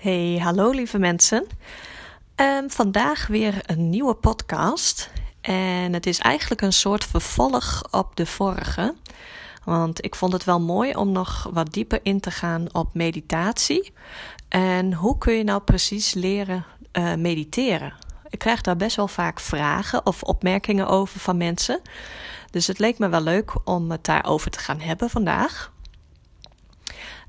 Hey, hallo lieve mensen. Um, vandaag weer een nieuwe podcast. En het is eigenlijk een soort vervolg op de vorige. Want ik vond het wel mooi om nog wat dieper in te gaan op meditatie. En hoe kun je nou precies leren uh, mediteren? Ik krijg daar best wel vaak vragen of opmerkingen over van mensen. Dus het leek me wel leuk om het daarover te gaan hebben vandaag.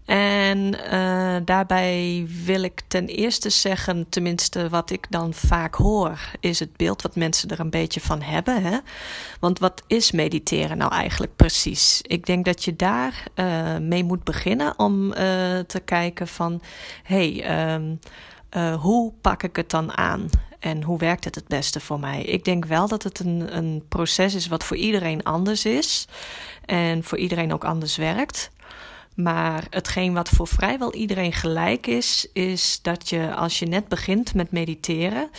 En uh, daarbij wil ik ten eerste zeggen, tenminste wat ik dan vaak hoor, is het beeld wat mensen er een beetje van hebben. Hè? Want wat is mediteren nou eigenlijk precies? Ik denk dat je daar uh, mee moet beginnen om uh, te kijken van, hey, um, hoe pak ik het dan aan? En hoe werkt het het beste voor mij? Ik denk wel dat het een, een proces is wat voor iedereen anders is. En voor iedereen ook anders werkt. Maar hetgeen wat voor vrijwel iedereen gelijk is, is dat je als je net begint met mediteren,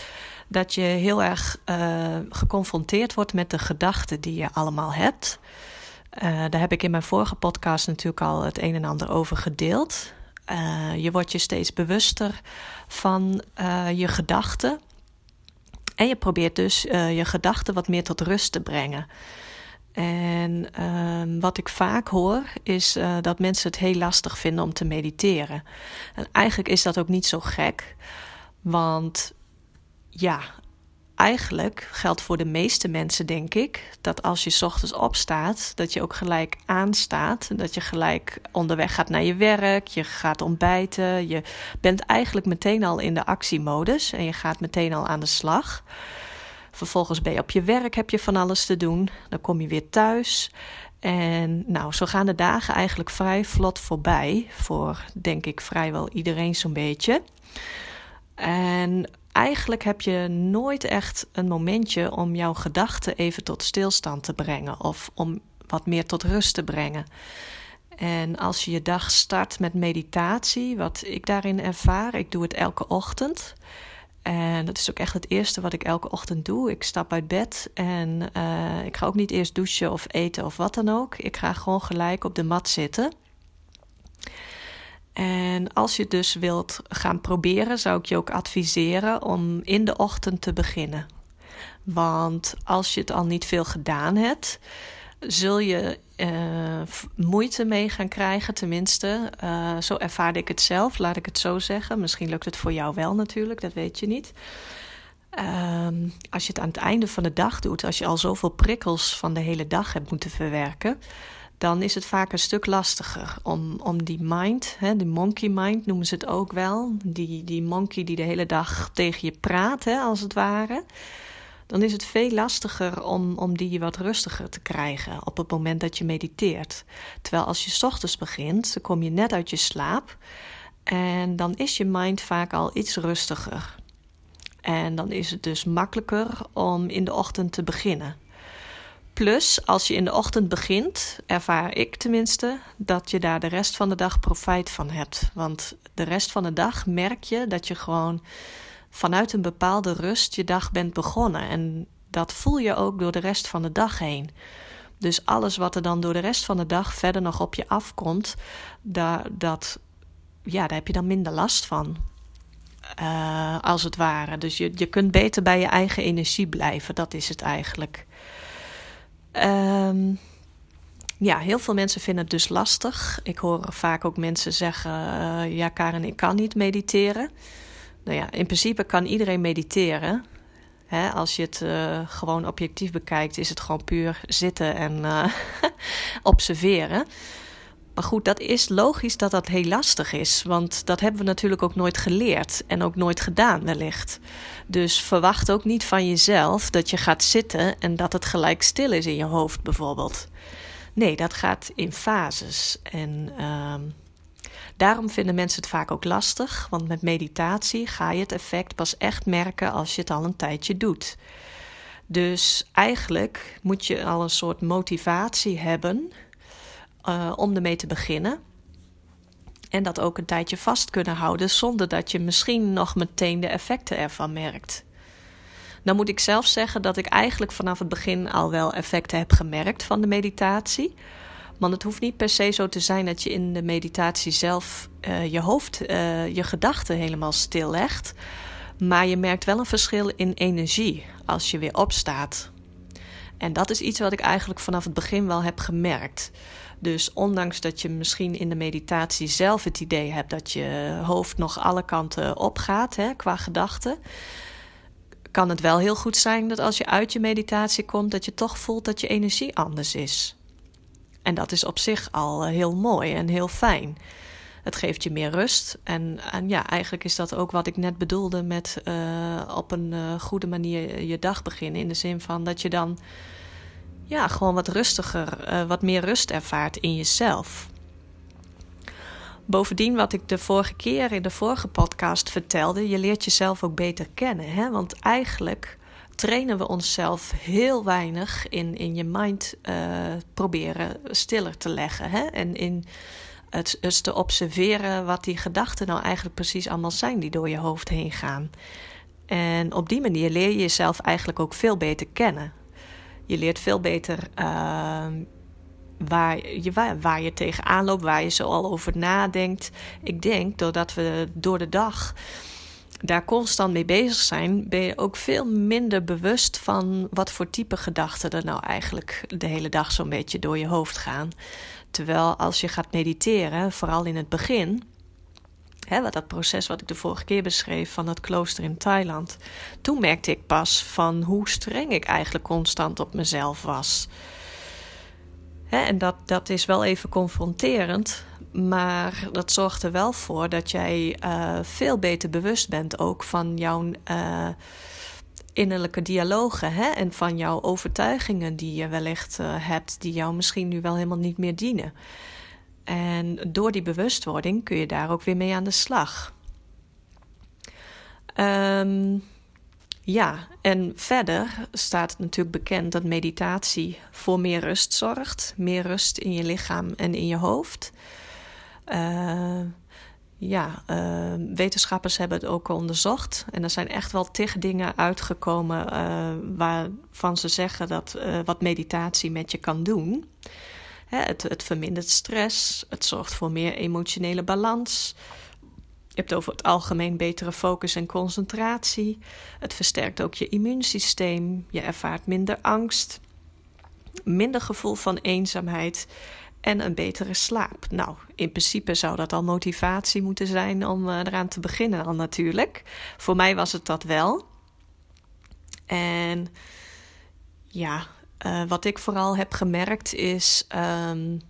dat je heel erg uh, geconfronteerd wordt met de gedachten die je allemaal hebt. Uh, daar heb ik in mijn vorige podcast natuurlijk al het een en ander over gedeeld. Uh, je wordt je steeds bewuster van je gedachten. En je probeert dus je gedachten wat meer tot rust te brengen. En uh, wat ik vaak hoor is uh, dat mensen het heel lastig vinden om te mediteren. En eigenlijk is dat ook niet zo gek, want ja, eigenlijk geldt voor de meeste mensen, denk ik, dat als je ochtends opstaat, dat je ook gelijk aanstaat. Dat je gelijk onderweg gaat naar je werk, je gaat ontbijten. Je bent eigenlijk meteen al in de actiemodus en je gaat meteen al aan de slag. Vervolgens ben je op je werk, heb je van alles te doen. Dan kom je weer thuis. En nou, zo gaan de dagen eigenlijk vrij vlot voorbij. Voor denk ik vrijwel iedereen zo'n beetje. En eigenlijk heb je nooit echt een momentje om jouw gedachten even tot stilstand te brengen. Of om wat meer tot rust te brengen. En als je je dag start met meditatie, wat ik daarin ervaar, ik doe het elke ochtend. En dat is ook echt het eerste wat ik elke ochtend doe. Ik stap uit bed en uh, ik ga ook niet eerst douchen of eten of wat dan ook. Ik ga gewoon gelijk op de mat zitten. En als je dus wilt gaan proberen, zou ik je ook adviseren om in de ochtend te beginnen. Want als je het al niet veel gedaan hebt, zul je uh, moeite mee gaan krijgen, tenminste. Uh, zo ervaarde ik het zelf, laat ik het zo zeggen. Misschien lukt het voor jou wel natuurlijk, dat weet je niet. Um, als je het aan het einde van de dag doet, als je al zoveel prikkels van de hele dag hebt moeten verwerken, dan is het vaak een stuk lastiger om, om die mind, hè, de monkey mind noemen ze het ook wel, die, die monkey die de hele dag tegen je praat, hè, als het ware dan is het veel lastiger om, om die wat rustiger te krijgen op het moment dat je mediteert. Terwijl als je ochtends begint, dan kom je net uit je slaap en dan is je mind vaak al iets rustiger. En dan is het dus makkelijker om in de ochtend te beginnen. Plus, als je in de ochtend begint, ervaar ik tenminste dat je daar de rest van de dag profijt van hebt. Want de rest van de dag merk je dat je gewoon vanuit een bepaalde rust je dag bent begonnen. En dat voel je ook door de rest van de dag heen. Dus alles wat er dan door de rest van de dag verder nog op je afkomt, daar, dat, ja, daar heb je dan minder last van. Uh, als het ware. Dus je, je kunt beter bij je eigen energie blijven. Dat is het eigenlijk. Um, ja, heel veel mensen vinden het dus lastig. Ik hoor vaak ook mensen zeggen: uh, Ja, Karen, ik kan niet mediteren. Nou ja, in principe kan iedereen mediteren. Als je het uh, gewoon objectief bekijkt, is het gewoon puur zitten en uh, observeren. Maar goed, dat is logisch dat dat heel lastig is. Want dat hebben we natuurlijk ook nooit geleerd en ook nooit gedaan, wellicht. Dus verwacht ook niet van jezelf dat je gaat zitten en dat het gelijk stil is in je hoofd, bijvoorbeeld. Nee, dat gaat in fases. En uh, Daarom vinden mensen het vaak ook lastig, want met meditatie ga je het effect pas echt merken als je het al een tijdje doet. Dus eigenlijk moet je al een soort motivatie hebben uh, om ermee te beginnen. En dat ook een tijdje vast kunnen houden zonder dat je misschien nog meteen de effecten ervan merkt. Dan moet ik zelf zeggen dat ik eigenlijk vanaf het begin al wel effecten heb gemerkt van de meditatie. Want het hoeft niet per se zo te zijn dat je in de meditatie zelf uh, je hoofd, uh, je gedachten helemaal stillegt. Maar je merkt wel een verschil in energie als je weer opstaat. En dat is iets wat ik eigenlijk vanaf het begin wel heb gemerkt. Dus ondanks dat je misschien in de meditatie zelf het idee hebt dat je hoofd nog alle kanten opgaat hè, qua gedachten, kan het wel heel goed zijn dat als je uit je meditatie komt, dat je toch voelt dat je energie anders is. En dat is op zich al eh, heel mooi en heel fijn. Het geeft je meer rust. En, en ja, eigenlijk is dat ook wat ik net bedoelde met uh, op een uh, goede manier je dag beginnen. In de zin van dat je dan ja, gewoon wat rustiger, wat meer rust ervaart in jezelf. Bovendien, wat ik de vorige keer in de vorige podcast vertelde, je leert jezelf ook beter kennen. Hè? Want eigenlijk trainen we onszelf heel weinig in, in je mind uh, proberen stiller te leggen. Hè? En in het te observeren wat die gedachten nou eigenlijk precies allemaal zijn die door je hoofd heen gaan. En op die manier leer je jezelf eigenlijk ook veel beter kennen. Je leert veel beter uh, waar, je, waar, waar je tegenaan loopt, waar je zo al over nadenkt. Ik denk doordat we door de dag daar constant mee bezig zijn, ben je ook veel minder bewust van wat voor type gedachten er nou eigenlijk de hele dag zo'n beetje door je hoofd gaan. Terwijl als je gaat mediteren, vooral in het begin, hè, wat dat proces wat ik de vorige keer beschreef van het klooster in Thailand, toen merkte ik pas van hoe streng ik eigenlijk constant op mezelf was. Hè, en dat, dat is wel even confronterend, maar dat zorgt er wel voor dat jij uh, veel beter bewust bent ook van jouw. Uh, innerlijke dialogen hè? en van jouw overtuigingen die je wellicht uh, hebt, die jou misschien nu wel helemaal niet meer dienen. En door die bewustwording kun je daar ook weer mee aan de slag. Um, ja, en verder staat het natuurlijk bekend dat meditatie voor meer rust zorgt. Meer rust in je lichaam en in je hoofd. Uh, ja, uh, wetenschappers hebben het ook onderzocht. En er zijn echt wel tig dingen uitgekomen uh, waarvan ze zeggen dat wat meditatie met je kan doen. Hè, het, het vermindert stress, het zorgt voor meer emotionele balans. Je hebt over het algemeen betere focus en concentratie. Het versterkt ook je immuunsysteem. Je ervaart minder angst, minder gevoel van eenzaamheid en een betere slaap. Nou, in principe zou dat al motivatie moeten zijn om uh, eraan te beginnen dan natuurlijk. Voor mij was het dat wel. En ja, uh, wat ik vooral heb gemerkt is um,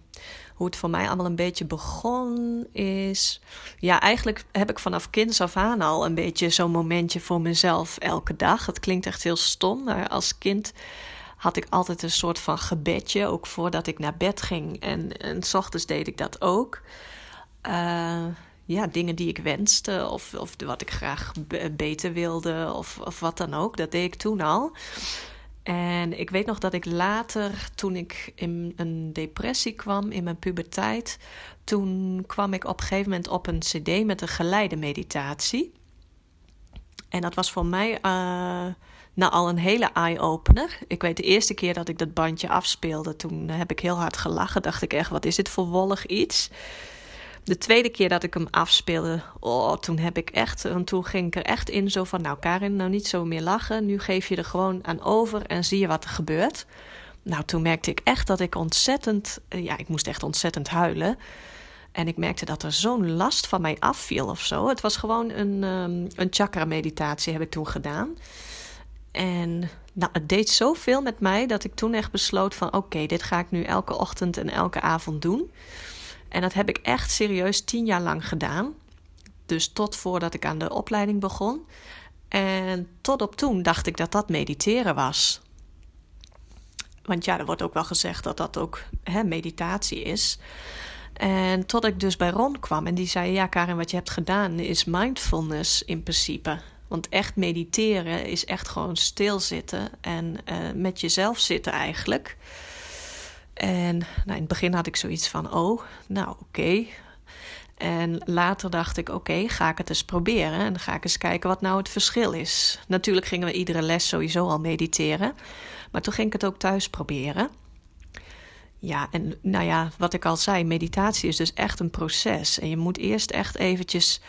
hoe het voor mij allemaal een beetje begon is. Ja, eigenlijk heb ik vanaf kinds af aan al een beetje zo'n momentje voor mezelf elke dag. Het klinkt echt heel stom, maar als kind had ik altijd een soort van gebedje, ook voordat ik naar bed ging. En, en s ochtends deed ik dat ook. Uh, ja, dingen die ik wenste of, of wat ik graag beter wilde of, of wat dan ook. Dat deed ik toen al. En ik weet nog dat ik later, toen ik in een depressie kwam in mijn puberteit, toen kwam ik op een gegeven moment op een CD met een geleide meditatie. En dat was voor mij uh, nou al een hele eye-opener. Ik weet de eerste keer dat ik dat bandje afspeelde, toen heb ik heel hard gelachen. Dacht ik echt, wat is dit voor wollig iets? De tweede keer dat ik hem afspeelde, oh, toen heb ik echt, en toen ging ik er echt in zo van, nou Karin, nou niet zo meer lachen. Nu geef je er gewoon aan over en zie je wat er gebeurt. Nou, toen merkte ik echt dat ik ontzettend, ja, ik moest echt ontzettend huilen. En ik merkte dat er zo'n last van mij afviel of zo. Het was gewoon een, um, een chakra-meditatie, heb ik toen gedaan. En nou, het deed zoveel met mij dat ik toen echt besloot van... oké, dit ga ik nu elke ochtend en elke avond doen. En dat heb ik echt serieus tien jaar lang gedaan. Dus tot voordat ik aan de opleiding begon. En tot op toen dacht ik dat dat mediteren was. Want ja, er wordt ook wel gezegd dat dat ook hè, meditatie is. En tot ik dus bij Ron kwam en die zei: Ja, Karin, wat je hebt gedaan is mindfulness in principe. Want echt mediteren is echt gewoon stilzitten en uh, met jezelf zitten eigenlijk. En nou, in het begin had ik zoiets van: Oh, nou oké. En later dacht ik: Oké, ga ik het eens proberen. En ga ik eens kijken wat nou het verschil is. Natuurlijk gingen we iedere les sowieso al mediteren. Maar toen ging ik het ook thuis proberen. Ja, en nou ja, wat ik al zei, meditatie is dus echt een proces. En je moet eerst echt eventjes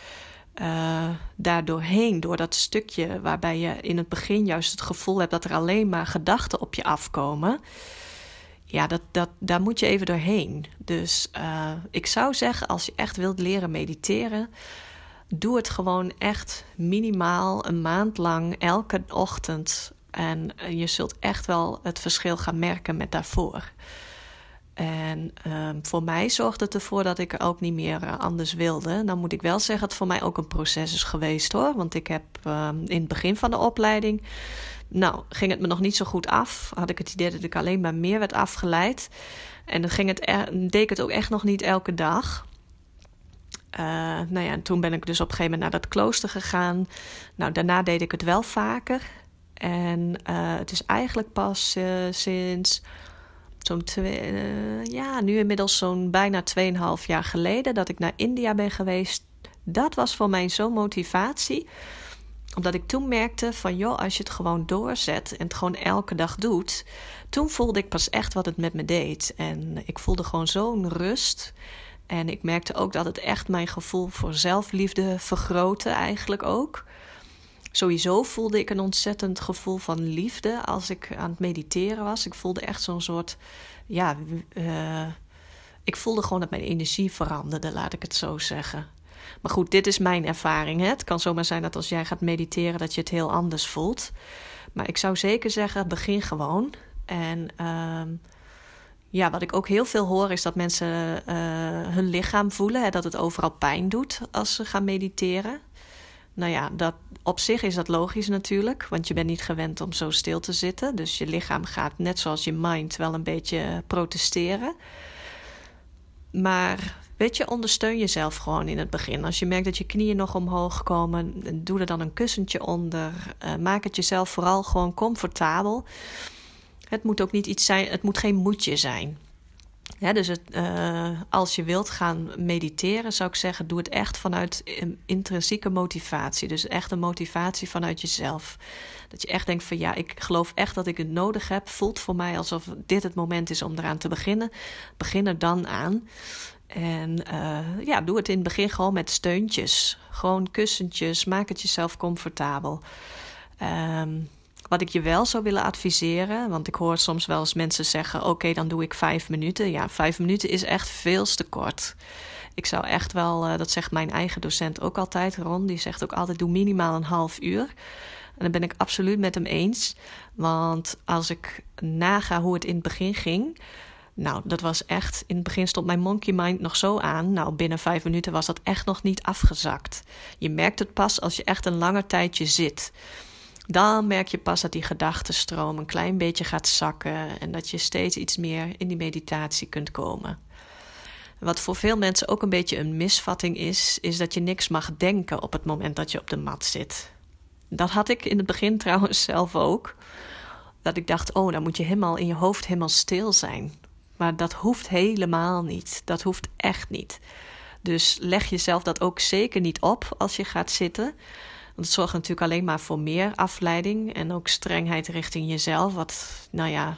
uh, daar doorheen, door dat stukje waarbij je in het begin juist het gevoel hebt dat er alleen maar gedachten op je afkomen. Ja, dat, dat, daar moet je even doorheen. Dus uh, ik zou zeggen, als je echt wilt leren mediteren, doe het gewoon echt minimaal een maand lang elke ochtend. En je zult echt wel het verschil gaan merken met daarvoor. En um, voor mij zorgde het ervoor dat ik ook niet meer uh, anders wilde. Dan moet ik wel zeggen dat het voor mij ook een proces is geweest hoor. Want ik heb um, in het begin van de opleiding. Nou, ging het me nog niet zo goed af. Had ik het idee dat ik alleen maar meer werd afgeleid. En dan ging het er, deed ik het ook echt nog niet elke dag. Uh, nou ja, en toen ben ik dus op een gegeven moment naar dat klooster gegaan. Nou, daarna deed ik het wel vaker. En uh, het is eigenlijk pas sinds zo'n twee, uh, ja, nu inmiddels zo'n bijna 2,5 jaar geleden dat ik naar India ben geweest. Dat was voor mij zo'n motivatie. Omdat ik toen merkte van joh, als je het gewoon doorzet en het gewoon elke dag doet. Toen voelde ik pas echt wat het met me deed. En ik voelde gewoon zo'n rust. En ik merkte ook dat het echt mijn gevoel voor zelfliefde vergrootte eigenlijk ook. Sowieso voelde ik een ontzettend gevoel van liefde als ik aan het mediteren was. Ik voelde echt zo'n soort, ja, uh, ik voelde gewoon dat mijn energie veranderde, laat ik het zo zeggen. Maar goed, dit is mijn ervaring. Hè? Het kan zomaar zijn dat als jij gaat mediteren dat je het heel anders voelt. Maar ik zou zeker zeggen, begin gewoon. En uh, ja, wat ik ook heel veel hoor is dat mensen uh, hun lichaam voelen. Hè, dat het overal pijn doet als ze gaan mediteren. Nou ja, dat, op zich is dat logisch natuurlijk, want je bent niet gewend om zo stil te zitten. Dus je lichaam gaat net zoals je mind wel een beetje protesteren. Maar weet je, ondersteun jezelf gewoon in het begin. Als je merkt dat je knieën nog omhoog komen, doe er dan een kussentje onder. Uh, maak het jezelf vooral gewoon comfortabel. Het moet ook niet iets zijn, het moet geen moedje zijn. Dus het, uh, als je wilt gaan mediteren, zou ik zeggen, doe het echt vanuit intrinsieke motivatie. Dus echt een motivatie vanuit jezelf. Dat je echt denkt van ja, ik geloof echt dat ik het nodig heb. Voelt voor mij alsof dit het moment is om eraan te beginnen. Begin er dan aan. En uh, ja, doe het in het begin gewoon met steuntjes. Gewoon kussentjes. Maak het jezelf comfortabel. Um, wat ik je wel zou willen adviseren, want ik hoor soms wel eens mensen zeggen: Oké, dan doe ik vijf minuten. Ja, vijf minuten is echt veel te kort. Ik zou echt wel, uh, dat zegt mijn eigen docent ook altijd, Ron, die zegt ook altijd: Doe minimaal een half uur. En dan ben ik absoluut met hem eens. Want als ik naga hoe het in het begin ging. Nou, dat was echt. In het begin stond mijn monkey mind nog zo aan. Nou, binnen vijf minuten was dat echt nog niet afgezakt. Je merkt het pas als je echt een langer tijdje zit dan merk je pas dat die gedachtenstroom een klein beetje gaat zakken en dat je steeds iets meer in die meditatie kunt komen. Wat voor veel mensen ook een beetje een misvatting is, is dat je niks mag denken op het moment dat je op de mat zit. Dat had ik in het begin trouwens zelf ook. Dat ik dacht, oh, dan moet je helemaal in je hoofd helemaal stil zijn. Maar dat hoeft helemaal niet. Dat hoeft echt niet. Dus leg jezelf dat ook zeker niet op als je gaat zitten. Want het zorgt natuurlijk alleen maar voor meer afleiding en ook strengheid richting jezelf. Wat, nou ja,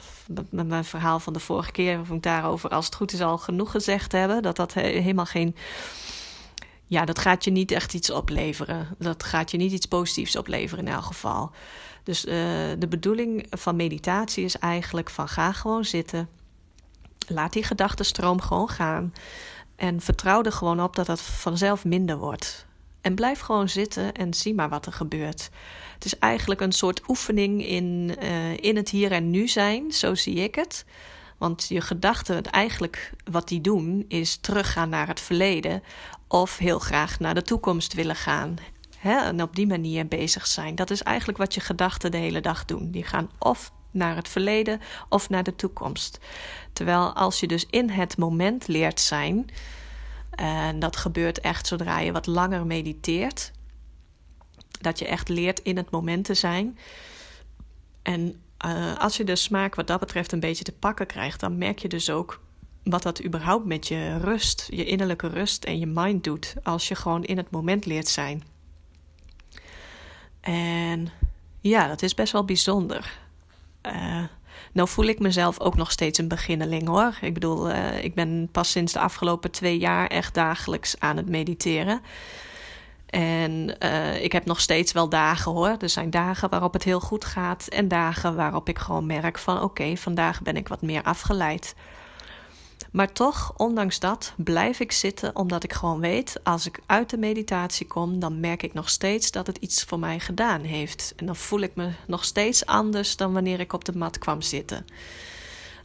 met mijn verhaal van de vorige keer, of ik daarover, als het goed is, al genoeg gezegd hebben. Dat dat helemaal geen. Ja, dat gaat je niet echt iets opleveren. Dat gaat je niet iets positiefs opleveren in elk geval. Dus uh, de bedoeling van meditatie is eigenlijk van ga gewoon zitten. Laat die gedachtenstroom gewoon gaan. En vertrouw er gewoon op dat dat vanzelf minder wordt. En blijf gewoon zitten en zie maar wat er gebeurt. Het is eigenlijk een soort oefening in, uh, in het hier en nu zijn, zo zie ik het. Want je gedachten, eigenlijk wat die doen, is teruggaan naar het verleden of heel graag naar de toekomst willen gaan. Hè? En op die manier bezig zijn. Dat is eigenlijk wat je gedachten de hele dag doen. Die gaan of naar het verleden of naar de toekomst. Terwijl als je dus in het moment leert zijn, en dat gebeurt echt zodra je wat langer mediteert. Dat je echt leert in het moment te zijn. En uh, als je de smaak wat dat betreft een beetje te pakken krijgt, dan merk je dus ook wat dat überhaupt met je rust, je innerlijke rust en je mind doet als je gewoon in het moment leert zijn. En ja, dat is best wel bijzonder. Uh, Nou voel ik mezelf ook nog steeds een beginneling hoor. Ik bedoel, uh, ik ben pas sinds de afgelopen twee jaar echt dagelijks aan het mediteren. En uh, ik heb nog steeds wel dagen hoor. Er zijn dagen waarop het heel goed gaat. En dagen waarop ik gewoon merk van oké, vandaag ben ik wat meer afgeleid. Maar toch, ondanks dat, blijf ik zitten omdat ik gewoon weet, als ik uit de meditatie kom, dan merk ik nog steeds dat het iets voor mij gedaan heeft. En dan voel ik me nog steeds anders dan wanneer ik op de mat kwam zitten.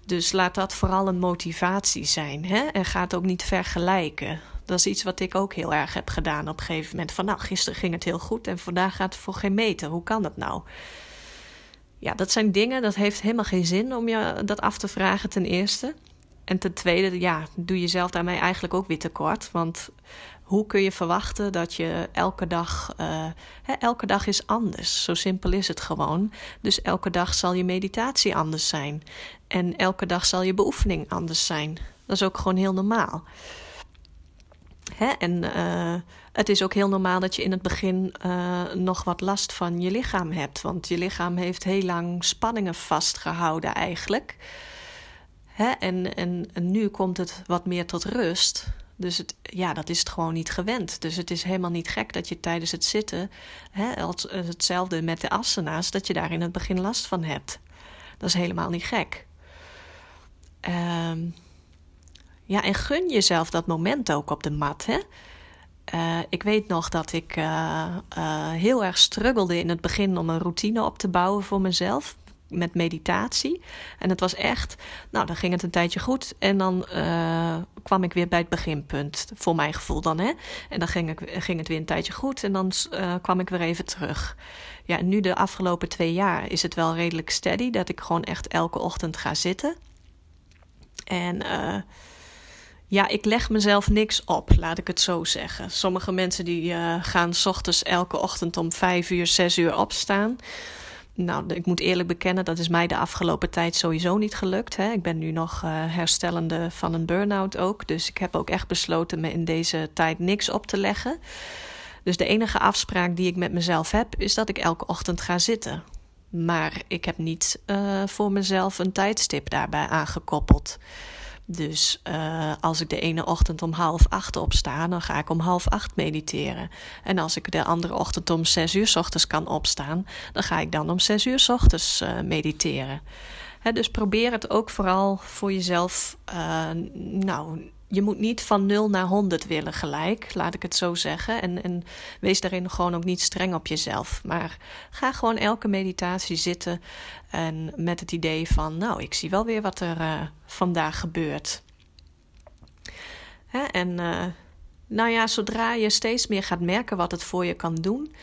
Dus laat dat vooral een motivatie zijn. Hè? En ga het ook niet vergelijken. Dat is iets wat ik ook heel erg heb gedaan op een gegeven moment. Van nou, gisteren ging het heel goed en vandaag gaat het voor geen meter. Hoe kan dat nou? Ja, dat zijn dingen, dat heeft helemaal geen zin om je dat af te vragen ten eerste. En ten tweede, ja, doe jezelf daarmee eigenlijk ook weer tekort. Want hoe kun je verwachten dat je elke dag. Uh, hè, elke dag is anders. Zo simpel is het gewoon. Dus elke dag zal je meditatie anders zijn. En elke dag zal je beoefening anders zijn. Dat is ook gewoon heel normaal. Hè? En uh, het is ook heel normaal dat je in het begin uh, nog wat last van je lichaam hebt. Want je lichaam heeft heel lang spanningen vastgehouden eigenlijk. En, en, nu komt het wat meer tot rust. Dus het, ja, dat is het gewoon niet gewend. Dus het is helemaal niet gek dat je tijdens het zitten, hè, hetzelfde met de asana's, dat je daar in het begin last van hebt. Dat is helemaal niet gek. Um, ja, en gun jezelf dat moment ook op de mat. Hè? Uh, ik weet nog dat ik uh, heel erg struggelde in het begin om een routine op te bouwen voor mezelf met meditatie. En het was echt, nou, dan ging het een tijdje goed. En dan uh, kwam ik weer bij het beginpunt, voor mijn gevoel dan. Hè? En dan ging, ik, ging het weer een tijdje goed en dan uh, kwam ik weer even terug. Ja, en nu de afgelopen twee jaar is het wel redelijk steady dat ik gewoon echt elke ochtend ga zitten. En uh, ja, ik leg mezelf niks op, laat ik het zo zeggen. Sommige mensen die gaan s ochtends elke ochtend om vijf uur, zes uur opstaan. Nou, ik moet eerlijk bekennen, dat is mij de afgelopen tijd sowieso niet gelukt. Hè. Ik ben nu nog uh, herstellende van een burn-out ook. Dus ik heb ook echt besloten me in deze tijd niks op te leggen. Dus de enige afspraak die ik met mezelf heb, is dat ik elke ochtend ga zitten. Maar ik heb niet uh, voor mezelf een tijdstip daarbij aangekoppeld. Dus uh, als ik de ene ochtend om half acht opsta, dan ga ik om half acht mediteren. En als ik de andere ochtend om zes uur s ochtends kan opstaan, dan ga ik dan om zes uur s ochtends uh, mediteren. Dus probeer het ook vooral voor jezelf uh, nou, je moet niet van 0 naar 100 willen gelijk, laat ik het zo zeggen. En, en wees daarin gewoon ook niet streng op jezelf. Maar ga gewoon elke meditatie zitten en met het idee van, nou, ik zie wel weer wat er uh, vandaag gebeurt. Hè? En uh, nou ja, zodra je steeds meer gaat merken wat het voor je kan doen,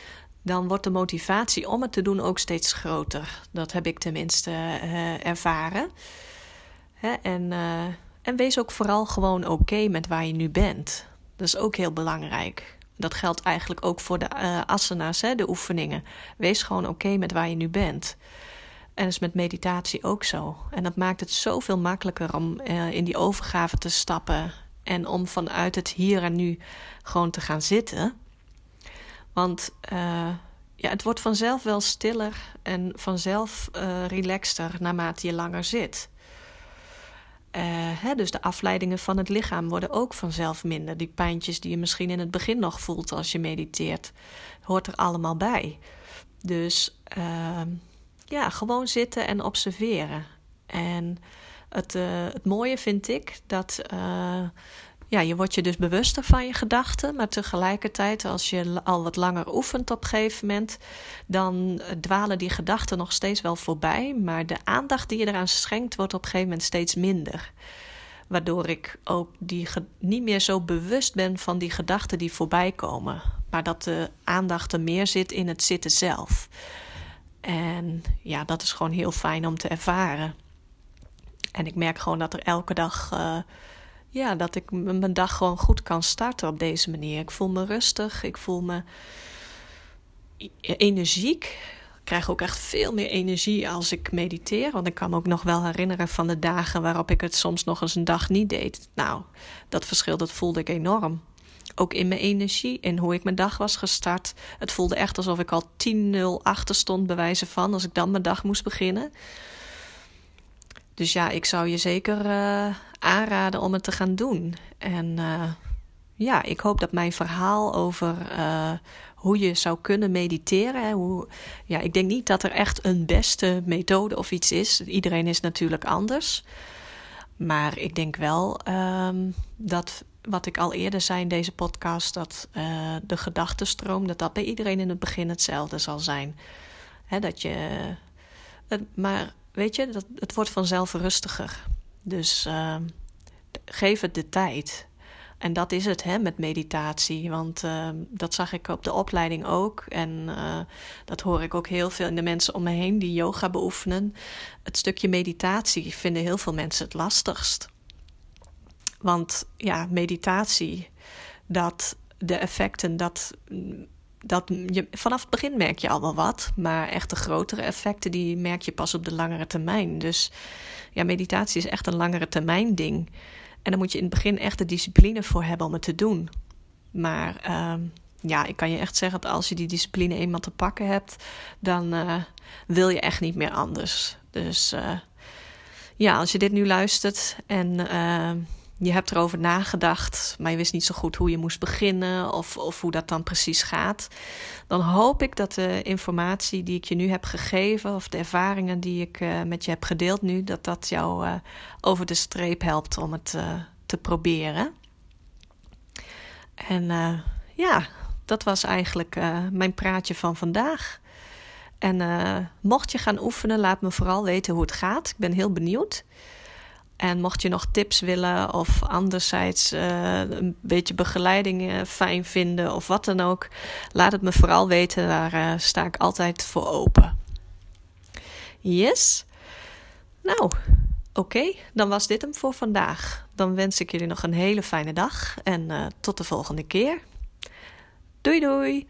dan wordt de motivatie om het te doen ook steeds groter. Dat heb ik tenminste uh, ervaren. Hè? En en wees ook vooral gewoon oké met waar je nu bent. Dat is ook heel belangrijk. Dat geldt eigenlijk ook voor de uh, asana's, hè, de oefeningen. Wees gewoon oké met waar je nu bent. En dat is met meditatie ook zo. En dat maakt het zoveel makkelijker om uh, in die overgave te stappen. En om vanuit het hier en nu gewoon te gaan zitten. Want uh, ja, het wordt vanzelf wel stiller en vanzelf relaxter naarmate je langer zit. Uh, hè, dus de afleidingen van het lichaam worden ook vanzelf minder. Die pijntjes die je misschien in het begin nog voelt als je mediteert, hoort er allemaal bij. Dus uh, ja, gewoon zitten en observeren. En het, uh, het mooie vind ik dat ja, je wordt je dus bewuster van je gedachten, maar tegelijkertijd, als je al wat langer oefent op een gegeven moment, dan dwalen die gedachten nog steeds wel voorbij, maar de aandacht die je eraan schenkt, wordt op een gegeven moment steeds minder. Waardoor ik ook die niet meer zo bewust ben van die gedachten die voorbij komen, maar dat de aandacht er meer zit in het zitten zelf. En ja, dat is gewoon heel fijn om te ervaren. En ik merk gewoon dat er elke dag. Uh, ja, dat ik mijn dag gewoon goed kan starten op deze manier. Ik voel me rustig, ik voel me energiek. Ik krijg ook echt veel meer energie als ik mediteer. Want ik kan me ook nog wel herinneren van de dagen waarop ik het soms nog eens een dag niet deed. Nou, dat verschil dat voelde ik enorm. Ook in mijn energie, in hoe ik mijn dag was gestart. Het voelde echt alsof ik al 10-0 achter stond, bij wijze van, als ik dan mijn dag moest beginnen. Dus ja, ik zou je zeker uh, aanraden om het te gaan doen. En uh, ja, ik hoop dat mijn verhaal over uh, hoe je zou kunnen mediteren. Hoe, ja, ik denk niet dat er echt een beste methode of iets is. Iedereen is natuurlijk anders. Maar ik denk wel um, dat wat ik al eerder zei in deze podcast, dat de gedachtenstroom, dat dat bij iedereen in het begin hetzelfde zal zijn. He, dat je. maar weet je, dat, het wordt vanzelf rustiger. Dus uh, geef het de tijd. En dat is het hè, met meditatie. Want uh, dat zag ik op de opleiding ook. En uh, dat hoor ik ook heel veel in de mensen om me heen die yoga beoefenen. Het stukje meditatie vinden heel veel mensen het lastigst. Want ja, meditatie, dat de effecten, dat, dat je, vanaf het begin merk je al wel wat. Maar echt de grotere effecten, die merk je pas op de langere termijn. Dus ja, meditatie is echt een langere termijn ding. En dan moet je in het begin echt de discipline voor hebben om het te doen. Maar uh, ja, ik kan je echt zeggen dat als je die discipline eenmaal te pakken hebt, dan uh, wil je echt niet meer anders. Dus uh, ja, als je dit nu luistert en uh, je hebt erover nagedacht, maar je wist niet zo goed hoe je moest beginnen of, of hoe dat dan precies gaat, dan hoop ik dat de informatie die ik je nu heb gegeven of de ervaringen die ik uh, met je heb gedeeld nu, dat dat jou uh, over de streep helpt om het uh, te proberen. En ja, dat was eigenlijk mijn praatje van vandaag. En mocht je gaan oefenen, laat me vooral weten hoe het gaat. Ik ben heel benieuwd. En mocht je nog tips willen of anderzijds uh, een beetje begeleiding uh, fijn vinden of wat dan ook, laat het me vooral weten. Daar uh, sta ik altijd voor open. Yes? Nou, oké, dan was dit hem voor vandaag. Dan wens ik jullie nog een hele fijne dag en tot de volgende keer. Doei doei!